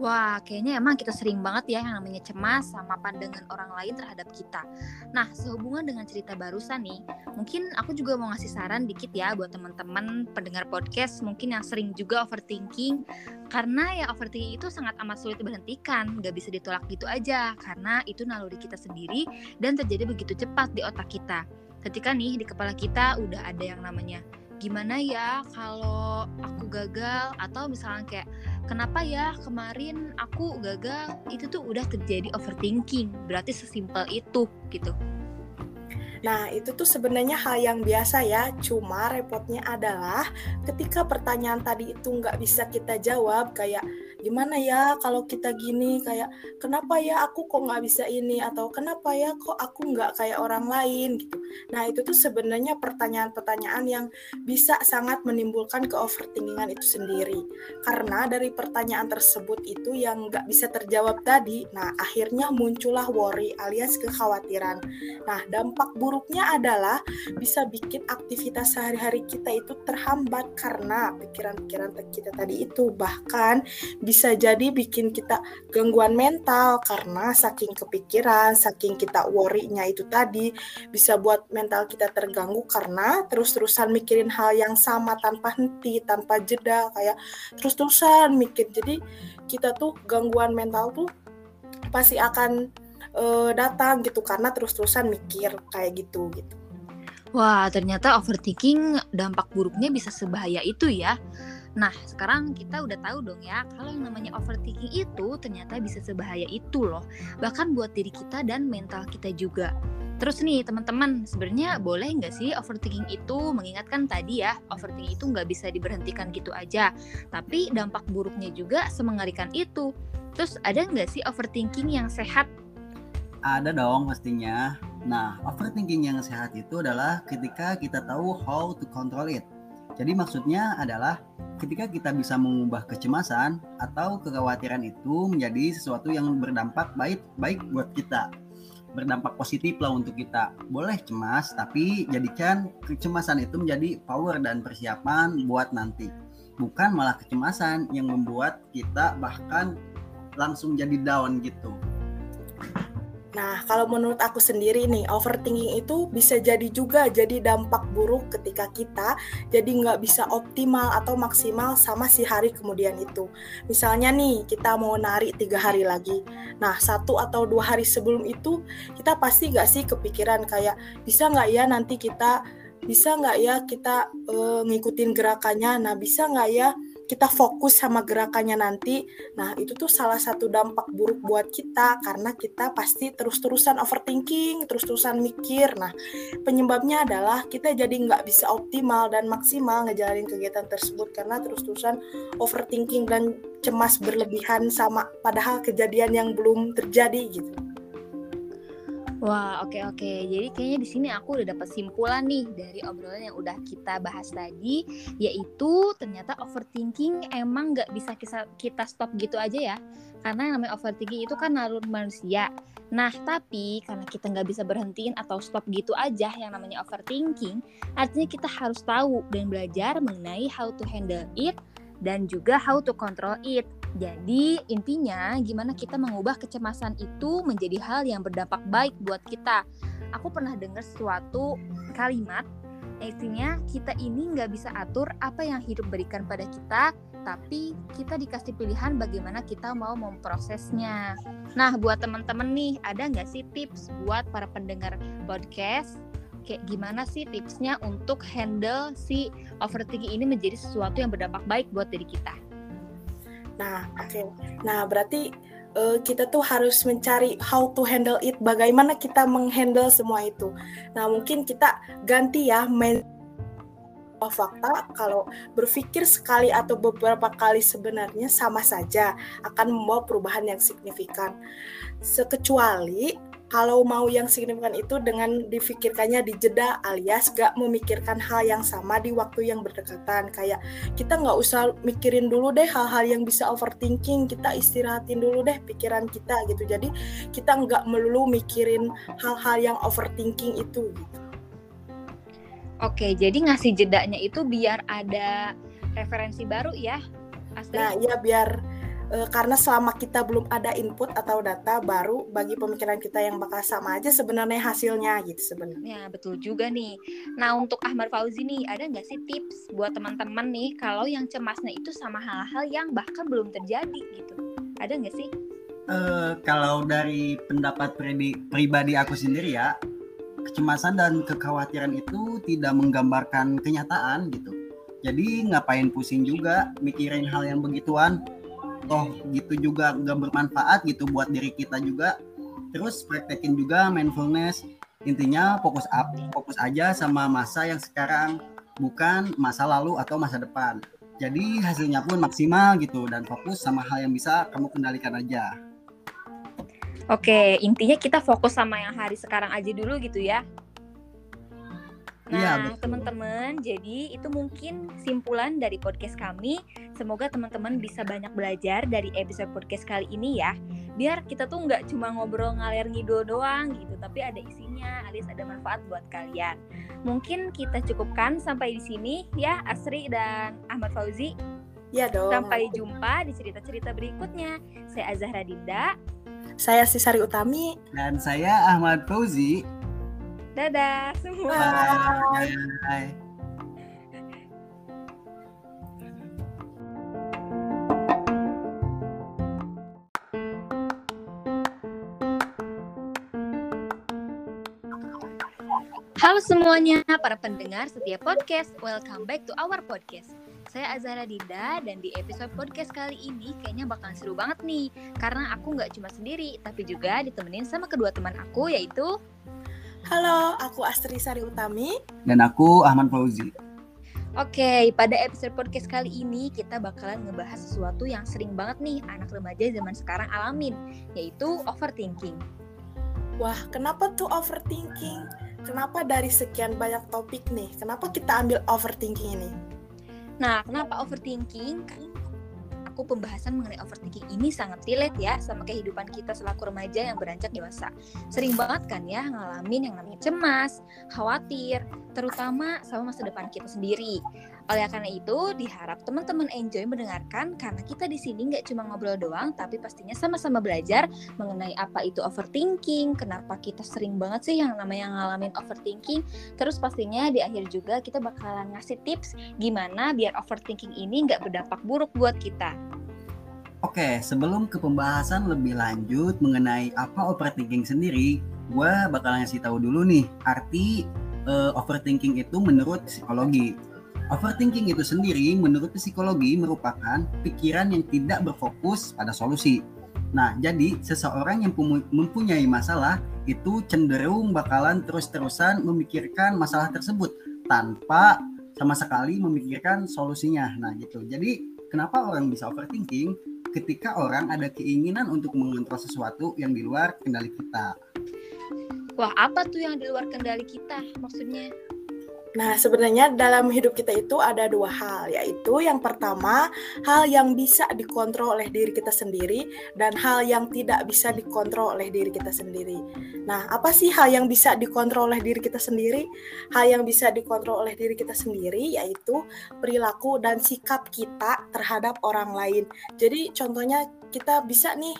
Wah, kayaknya emang kita sering banget ya yang namanya cemas sama pandangan orang lain terhadap kita. Nah, sehubungan dengan cerita barusan nih, mungkin aku juga mau ngasih saran dikit ya buat teman-teman pendengar podcast mungkin yang sering juga overthinking. Karena ya overthinking itu sangat amat sulit diberhentikan, nggak bisa ditolak gitu aja. Karena itu naluri kita sendiri dan terjadi begitu cepat di otak kita. Ketika nih di kepala kita udah ada yang namanya gimana ya kalau aku gagal? Atau misalnya kayak kenapa ya kemarin aku gagal? Itu tuh udah terjadi overthinking. Berarti sesimpel itu gitu. Nah, itu tuh sebenarnya hal yang biasa ya. Cuma repotnya adalah ketika pertanyaan tadi itu nggak bisa kita jawab, kayak gimana ya kalau kita gini, kayak kenapa ya aku kok nggak bisa ini, atau kenapa ya kok aku nggak kayak orang lain gitu. Nah, itu tuh sebenarnya pertanyaan-pertanyaan yang bisa sangat menimbulkan ke-overthinkingan itu sendiri. Karena dari pertanyaan tersebut itu yang nggak bisa terjawab tadi, nah akhirnya muncullah worry alias kekhawatiran. Nah, dampak buruk buruknya adalah bisa bikin aktivitas sehari-hari kita itu terhambat karena pikiran-pikiran kita tadi itu bahkan bisa jadi bikin kita gangguan mental karena saking kepikiran, saking kita worry-nya itu tadi bisa buat mental kita terganggu karena terus-terusan mikirin hal yang sama tanpa henti, tanpa jeda kayak terus-terusan mikir. Jadi kita tuh gangguan mental tuh pasti akan uh, datang gitu karena terus-terusan mikir kayak gitu gitu. Wah, ternyata overthinking dampak buruknya bisa sebahaya itu ya. Nah, sekarang kita udah tahu dong ya, kalau yang namanya overthinking itu ternyata bisa sebahaya itu loh. Bahkan buat diri kita dan mental kita juga. Terus nih teman-teman, sebenarnya boleh nggak sih overthinking itu mengingatkan tadi ya, overthinking itu nggak bisa diberhentikan gitu aja. Tapi dampak buruknya juga semengerikan itu. Terus ada nggak sih overthinking yang sehat ada dong pastinya. Nah, overthinking yang sehat itu adalah ketika kita tahu how to control it. Jadi maksudnya adalah ketika kita bisa mengubah kecemasan atau kekhawatiran itu menjadi sesuatu yang berdampak baik baik buat kita. Berdampak positif lah untuk kita. Boleh cemas, tapi jadikan kecemasan itu menjadi power dan persiapan buat nanti. Bukan malah kecemasan yang membuat kita bahkan langsung jadi down gitu. Nah, kalau menurut aku sendiri nih, overthinking itu bisa jadi juga jadi dampak buruk ketika kita jadi nggak bisa optimal atau maksimal sama si hari kemudian itu. Misalnya nih, kita mau narik tiga hari lagi. Nah, satu atau dua hari sebelum itu, kita pasti nggak sih kepikiran kayak, bisa nggak ya nanti kita, bisa nggak ya kita uh, ngikutin gerakannya, nah bisa nggak ya kita fokus sama gerakannya nanti. Nah, itu tuh salah satu dampak buruk buat kita karena kita pasti terus-terusan overthinking, terus-terusan mikir. Nah, penyebabnya adalah kita jadi nggak bisa optimal dan maksimal ngejalanin kegiatan tersebut karena terus-terusan overthinking dan cemas berlebihan sama padahal kejadian yang belum terjadi gitu. Wah, oke okay, oke. Okay. Jadi kayaknya di sini aku udah dapat simpulan nih dari obrolan yang udah kita bahas tadi, yaitu ternyata overthinking emang nggak bisa kita, stop gitu aja ya. Karena yang namanya overthinking itu kan nalur manusia. Nah, tapi karena kita nggak bisa berhentiin atau stop gitu aja yang namanya overthinking, artinya kita harus tahu dan belajar mengenai how to handle it dan juga how to control it. Jadi intinya gimana kita mengubah kecemasan itu menjadi hal yang berdampak baik buat kita. aku pernah dengar suatu kalimat Intinya kita ini nggak bisa atur apa yang hidup berikan pada kita, tapi kita dikasih pilihan bagaimana kita mau memprosesnya. Nah, buat teman-teman nih, ada nggak sih tips buat para pendengar podcast? Kayak gimana sih tipsnya untuk handle si overthinking ini menjadi sesuatu yang berdampak baik buat diri kita? Nah, oke. Okay. Nah, berarti uh, kita tuh harus mencari how to handle it, bagaimana kita menghandle semua itu. Nah, mungkin kita ganti ya main fakta kalau berpikir sekali atau beberapa kali sebenarnya sama saja akan membawa perubahan yang signifikan. Sekecuali kalau mau yang signifikan itu dengan difikirkannya di jeda alias gak memikirkan hal yang sama di waktu yang berdekatan kayak kita nggak usah mikirin dulu deh hal-hal yang bisa overthinking kita istirahatin dulu deh pikiran kita gitu jadi kita nggak melulu mikirin hal-hal yang overthinking itu gitu. Oke, jadi ngasih jedanya itu biar ada referensi baru ya, Astrid? Nah, iya biar e, karena selama kita belum ada input atau data baru bagi pemikiran kita yang bakal sama aja sebenarnya hasilnya gitu sebenarnya. Ya betul juga nih. Nah untuk Ahmad Fauzi nih ada nggak sih tips buat teman-teman nih kalau yang cemasnya itu sama hal-hal yang bahkan belum terjadi gitu? Ada nggak sih? Uh, kalau dari pendapat pribadi aku sendiri ya, kecemasan dan kekhawatiran itu tidak menggambarkan kenyataan gitu. Jadi ngapain pusing juga mikirin hal yang begituan toh gitu juga nggak bermanfaat gitu buat diri kita juga. Terus praktekin juga mindfulness. Intinya fokus up fokus aja sama masa yang sekarang bukan masa lalu atau masa depan. Jadi hasilnya pun maksimal gitu dan fokus sama hal yang bisa kamu kendalikan aja. Oke, intinya kita fokus sama yang hari sekarang aja dulu gitu ya. Iya, nah, teman-teman, jadi itu mungkin simpulan dari podcast kami. Semoga teman-teman bisa banyak belajar dari episode podcast kali ini ya. Biar kita tuh nggak cuma ngobrol ngalir ngidul doang gitu, tapi ada isinya, alias ada manfaat buat kalian. Mungkin kita cukupkan sampai di sini ya, Asri dan Ahmad Fauzi. Ya dong. Sampai jumpa di cerita-cerita berikutnya. Saya Azahra Dinda. Saya Sisari Utami. Dan saya Ahmad Fauzi. Dadah semua. Bye. Bye. Halo semuanya, para pendengar setiap podcast. Welcome back to our podcast. Saya Azara Dinda dan di episode podcast kali ini kayaknya bakalan seru banget nih. Karena aku nggak cuma sendiri, tapi juga ditemenin sama kedua teman aku yaitu Halo, aku Astri Sari Utami. Dan aku Ahmad Fauzi. Oke, pada episode podcast kali ini kita bakalan ngebahas sesuatu yang sering banget nih anak remaja zaman sekarang alamin, yaitu overthinking. Wah, kenapa tuh overthinking? Kenapa dari sekian banyak topik nih, kenapa kita ambil overthinking ini? Nah, kenapa overthinking? Aku pembahasan mengenai overthinking ini sangat relate ya sama kehidupan kita selaku remaja yang beranjak dewasa. Sering banget kan ya ngalamin yang namanya cemas, khawatir, terutama sama masa depan kita sendiri. Oleh karena itu, diharap teman-teman enjoy mendengarkan karena kita di sini nggak cuma ngobrol doang, tapi pastinya sama-sama belajar mengenai apa itu overthinking, kenapa kita sering banget sih yang namanya ngalamin overthinking. Terus pastinya di akhir juga kita bakalan ngasih tips gimana biar overthinking ini nggak berdampak buruk buat kita. Oke, sebelum ke pembahasan lebih lanjut mengenai apa overthinking sendiri, gue bakal ngasih tahu dulu nih arti uh, overthinking itu menurut psikologi. Overthinking itu sendiri menurut psikologi merupakan pikiran yang tidak berfokus pada solusi. Nah, jadi seseorang yang mempunyai masalah itu cenderung bakalan terus-terusan memikirkan masalah tersebut tanpa sama sekali memikirkan solusinya. Nah, gitu. Jadi, kenapa orang bisa overthinking? Ketika orang ada keinginan untuk mengontrol sesuatu yang di luar kendali kita. Wah, apa tuh yang di luar kendali kita maksudnya? Nah, sebenarnya dalam hidup kita itu ada dua hal, yaitu yang pertama, hal yang bisa dikontrol oleh diri kita sendiri dan hal yang tidak bisa dikontrol oleh diri kita sendiri. Nah, apa sih hal yang bisa dikontrol oleh diri kita sendiri? Hal yang bisa dikontrol oleh diri kita sendiri yaitu perilaku dan sikap kita terhadap orang lain. Jadi, contohnya kita bisa nih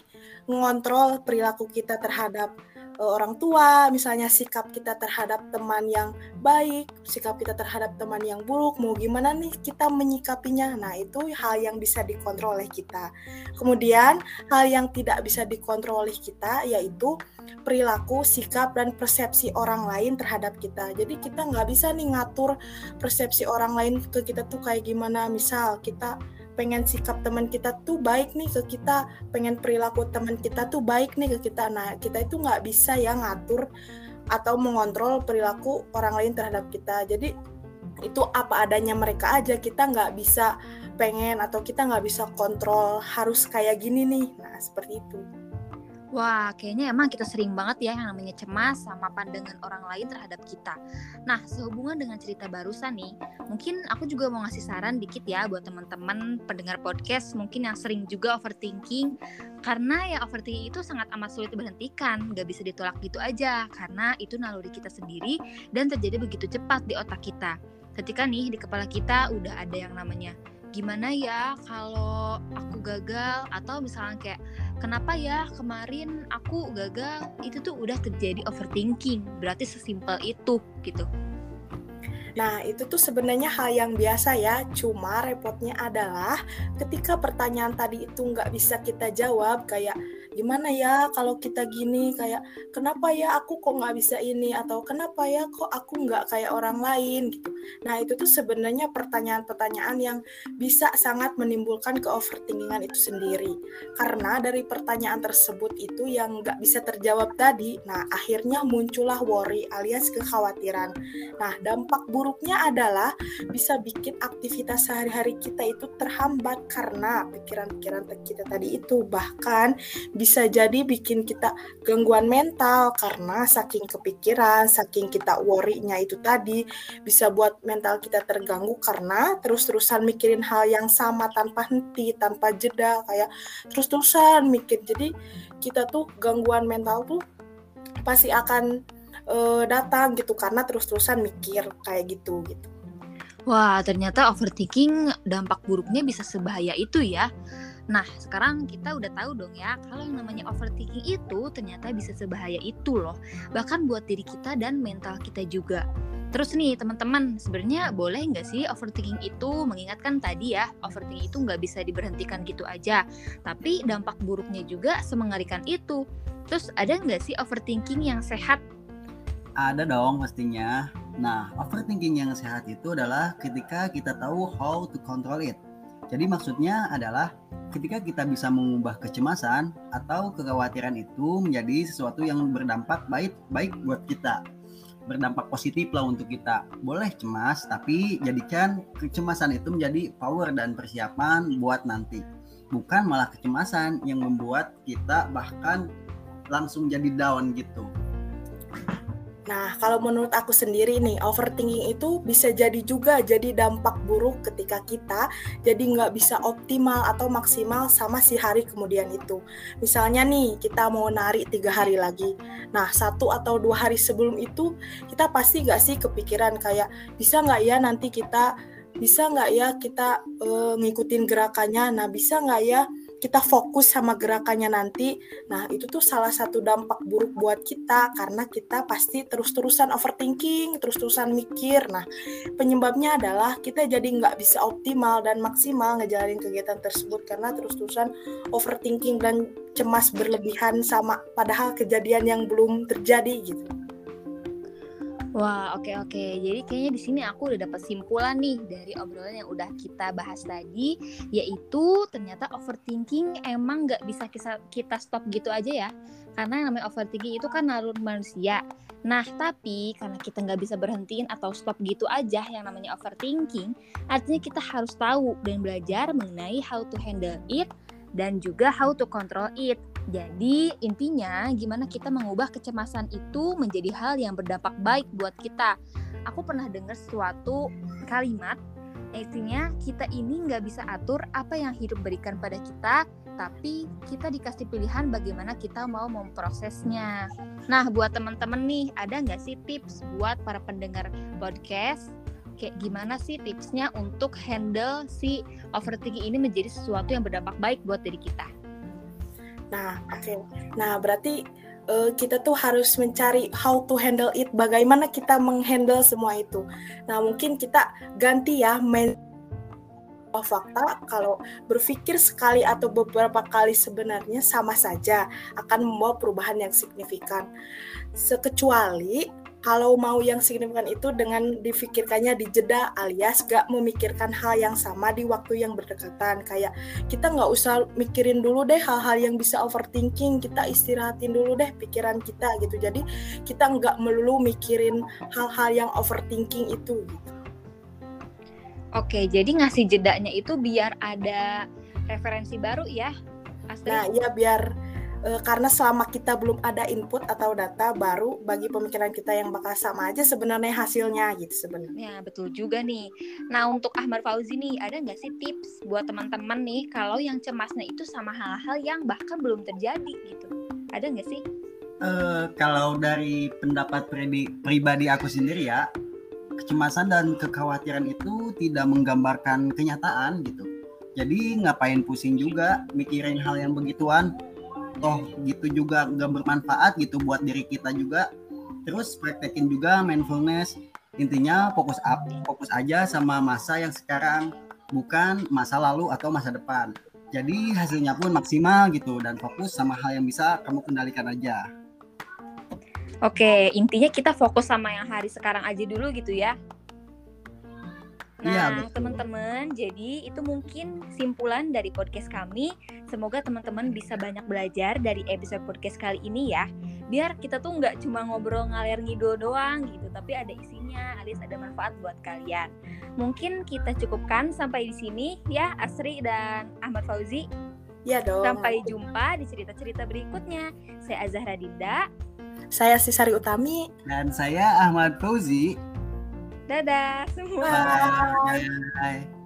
mengontrol perilaku kita terhadap orang tua, misalnya sikap kita terhadap teman yang baik, sikap kita terhadap teman yang buruk, mau gimana nih kita menyikapinya. Nah, itu hal yang bisa dikontrol oleh kita. Kemudian, hal yang tidak bisa dikontrol oleh kita yaitu perilaku, sikap, dan persepsi orang lain terhadap kita. Jadi kita nggak bisa nih ngatur persepsi orang lain ke kita tuh kayak gimana. Misal kita pengen sikap teman kita tuh baik nih ke kita pengen perilaku teman kita tuh baik nih ke kita. Nah kita itu nggak bisa ya ngatur atau mengontrol perilaku orang lain terhadap kita. Jadi itu apa adanya mereka aja kita nggak bisa pengen atau kita nggak bisa kontrol harus kayak gini nih. Nah seperti itu Wah, kayaknya emang kita sering banget ya yang namanya cemas sama pandangan orang lain terhadap kita. Nah, sehubungan dengan cerita barusan nih, mungkin aku juga mau ngasih saran dikit ya buat teman-teman pendengar podcast mungkin yang sering juga overthinking. Karena ya overthinking itu sangat amat sulit diberhentikan, gak bisa ditolak gitu aja. Karena itu naluri kita sendiri dan terjadi begitu cepat di otak kita. Ketika nih di kepala kita udah ada yang namanya gimana ya kalau aku gagal? Atau misalnya kayak kenapa ya kemarin aku gagal? Itu tuh udah terjadi overthinking. Berarti sesimpel itu gitu. Nah, itu tuh sebenarnya hal yang biasa ya. Cuma repotnya adalah ketika pertanyaan tadi itu nggak bisa kita jawab, kayak gimana ya kalau kita gini? Kayak kenapa ya aku kok nggak bisa ini? Atau kenapa ya kok aku nggak kayak orang lain? Gitu. Nah itu tuh sebenarnya pertanyaan-pertanyaan yang bisa sangat menimbulkan ke overthinkingan itu sendiri. Karena dari pertanyaan tersebut itu yang nggak bisa terjawab tadi nah akhirnya muncullah worry alias kekhawatiran. Nah dampak buruknya adalah bisa bikin aktivitas sehari-hari kita itu terhambat karena pikiran-pikiran kita tadi itu. Bahkan bisa jadi bikin kita gangguan mental karena saking kepikiran, saking kita worry-nya itu tadi bisa buat mental kita terganggu karena terus-terusan mikirin hal yang sama tanpa henti, tanpa jeda kayak terus-terusan mikir. Jadi kita tuh gangguan mental tuh pasti akan uh, datang gitu karena terus-terusan mikir kayak gitu gitu. Wah, ternyata overthinking dampak buruknya bisa sebahaya itu ya. Nah, sekarang kita udah tahu dong ya, kalau yang namanya overthinking itu ternyata bisa sebahaya itu loh. Bahkan buat diri kita dan mental kita juga. Terus nih teman-teman, sebenarnya boleh nggak sih overthinking itu mengingatkan tadi ya, overthinking itu nggak bisa diberhentikan gitu aja. Tapi dampak buruknya juga semengerikan itu. Terus ada nggak sih overthinking yang sehat? Ada dong pastinya. Nah, overthinking yang sehat itu adalah ketika kita tahu how to control it. Jadi maksudnya adalah ketika kita bisa mengubah kecemasan atau kekhawatiran itu menjadi sesuatu yang berdampak baik baik buat kita. Berdampak positif lah untuk kita. Boleh cemas tapi jadikan kecemasan itu menjadi power dan persiapan buat nanti. Bukan malah kecemasan yang membuat kita bahkan langsung jadi down gitu Nah, kalau menurut aku sendiri nih, overthinking itu bisa jadi juga jadi dampak buruk ketika kita jadi nggak bisa optimal atau maksimal sama si hari kemudian itu. Misalnya nih, kita mau narik tiga hari lagi. Nah, satu atau dua hari sebelum itu, kita pasti nggak sih kepikiran kayak, bisa nggak ya nanti kita, bisa nggak ya kita uh, ngikutin gerakannya, nah bisa nggak ya kita fokus sama gerakannya nanti. Nah, itu tuh salah satu dampak buruk buat kita karena kita pasti terus-terusan overthinking, terus-terusan mikir. Nah, penyebabnya adalah kita jadi nggak bisa optimal dan maksimal ngejalanin kegiatan tersebut karena terus-terusan overthinking dan cemas berlebihan sama padahal kejadian yang belum terjadi gitu. Wah, oke okay, oke. Okay. Jadi kayaknya di sini aku udah dapat simpulan nih dari obrolan yang udah kita bahas tadi, yaitu ternyata overthinking emang nggak bisa kita, stop gitu aja ya. Karena yang namanya overthinking itu kan naluri manusia. Nah, tapi karena kita nggak bisa berhentiin atau stop gitu aja yang namanya overthinking, artinya kita harus tahu dan belajar mengenai how to handle it dan juga how to control it. Jadi intinya gimana kita mengubah kecemasan itu menjadi hal yang berdampak baik buat kita. Aku pernah dengar suatu kalimat Intinya kita ini nggak bisa atur apa yang hidup berikan pada kita, tapi kita dikasih pilihan bagaimana kita mau memprosesnya. Nah, buat teman-teman nih, ada nggak sih tips buat para pendengar podcast kayak gimana sih tipsnya untuk handle si overthinking ini menjadi sesuatu yang berdampak baik buat diri kita? Nah, oke. Okay. Nah, berarti uh, kita tuh harus mencari how to handle it, bagaimana kita menghandle semua itu. Nah, mungkin kita ganti ya main fakta kalau berpikir sekali atau beberapa kali sebenarnya sama saja akan membawa perubahan yang signifikan. Sekecuali kalau mau yang signifikan itu dengan difikirkannya di jeda alias gak memikirkan hal yang sama di waktu yang berdekatan kayak kita nggak usah mikirin dulu deh hal-hal yang bisa overthinking kita istirahatin dulu deh pikiran kita gitu jadi kita nggak melulu mikirin hal-hal yang overthinking itu gitu. Oke, jadi ngasih jedanya itu biar ada referensi baru ya, Astrid? Nah, iya biar e, karena selama kita belum ada input atau data baru bagi pemikiran kita yang bakal sama aja sebenarnya hasilnya gitu sebenarnya. Ya betul juga nih. Nah untuk Ahmad Fauzi nih ada nggak sih tips buat teman-teman nih kalau yang cemasnya itu sama hal-hal yang bahkan belum terjadi gitu? Ada nggak sih? Uh, kalau dari pendapat pribadi aku sendiri ya, kecemasan dan kekhawatiran itu tidak menggambarkan kenyataan gitu. Jadi ngapain pusing juga mikirin hal yang begituan. Toh gitu juga nggak bermanfaat gitu buat diri kita juga. Terus praktekin juga mindfulness. Intinya fokus up, fokus aja sama masa yang sekarang, bukan masa lalu atau masa depan. Jadi hasilnya pun maksimal gitu dan fokus sama hal yang bisa kamu kendalikan aja. Oke, intinya kita fokus sama yang hari sekarang aja dulu gitu ya. Iya, nah, ya, teman-teman, jadi itu mungkin simpulan dari podcast kami. Semoga teman-teman bisa banyak belajar dari episode podcast kali ini ya. Biar kita tuh nggak cuma ngobrol ngalir ngidul doang gitu, tapi ada isinya, alias ada manfaat buat kalian. Mungkin kita cukupkan sampai di sini ya, Asri dan Ahmad Fauzi. Ya dong. Sampai jumpa di cerita-cerita berikutnya. Saya Azahra Dinda. Saya Sisari Utami. Dan saya Ahmad Fauzi. Dadah semua. Bye. Bye.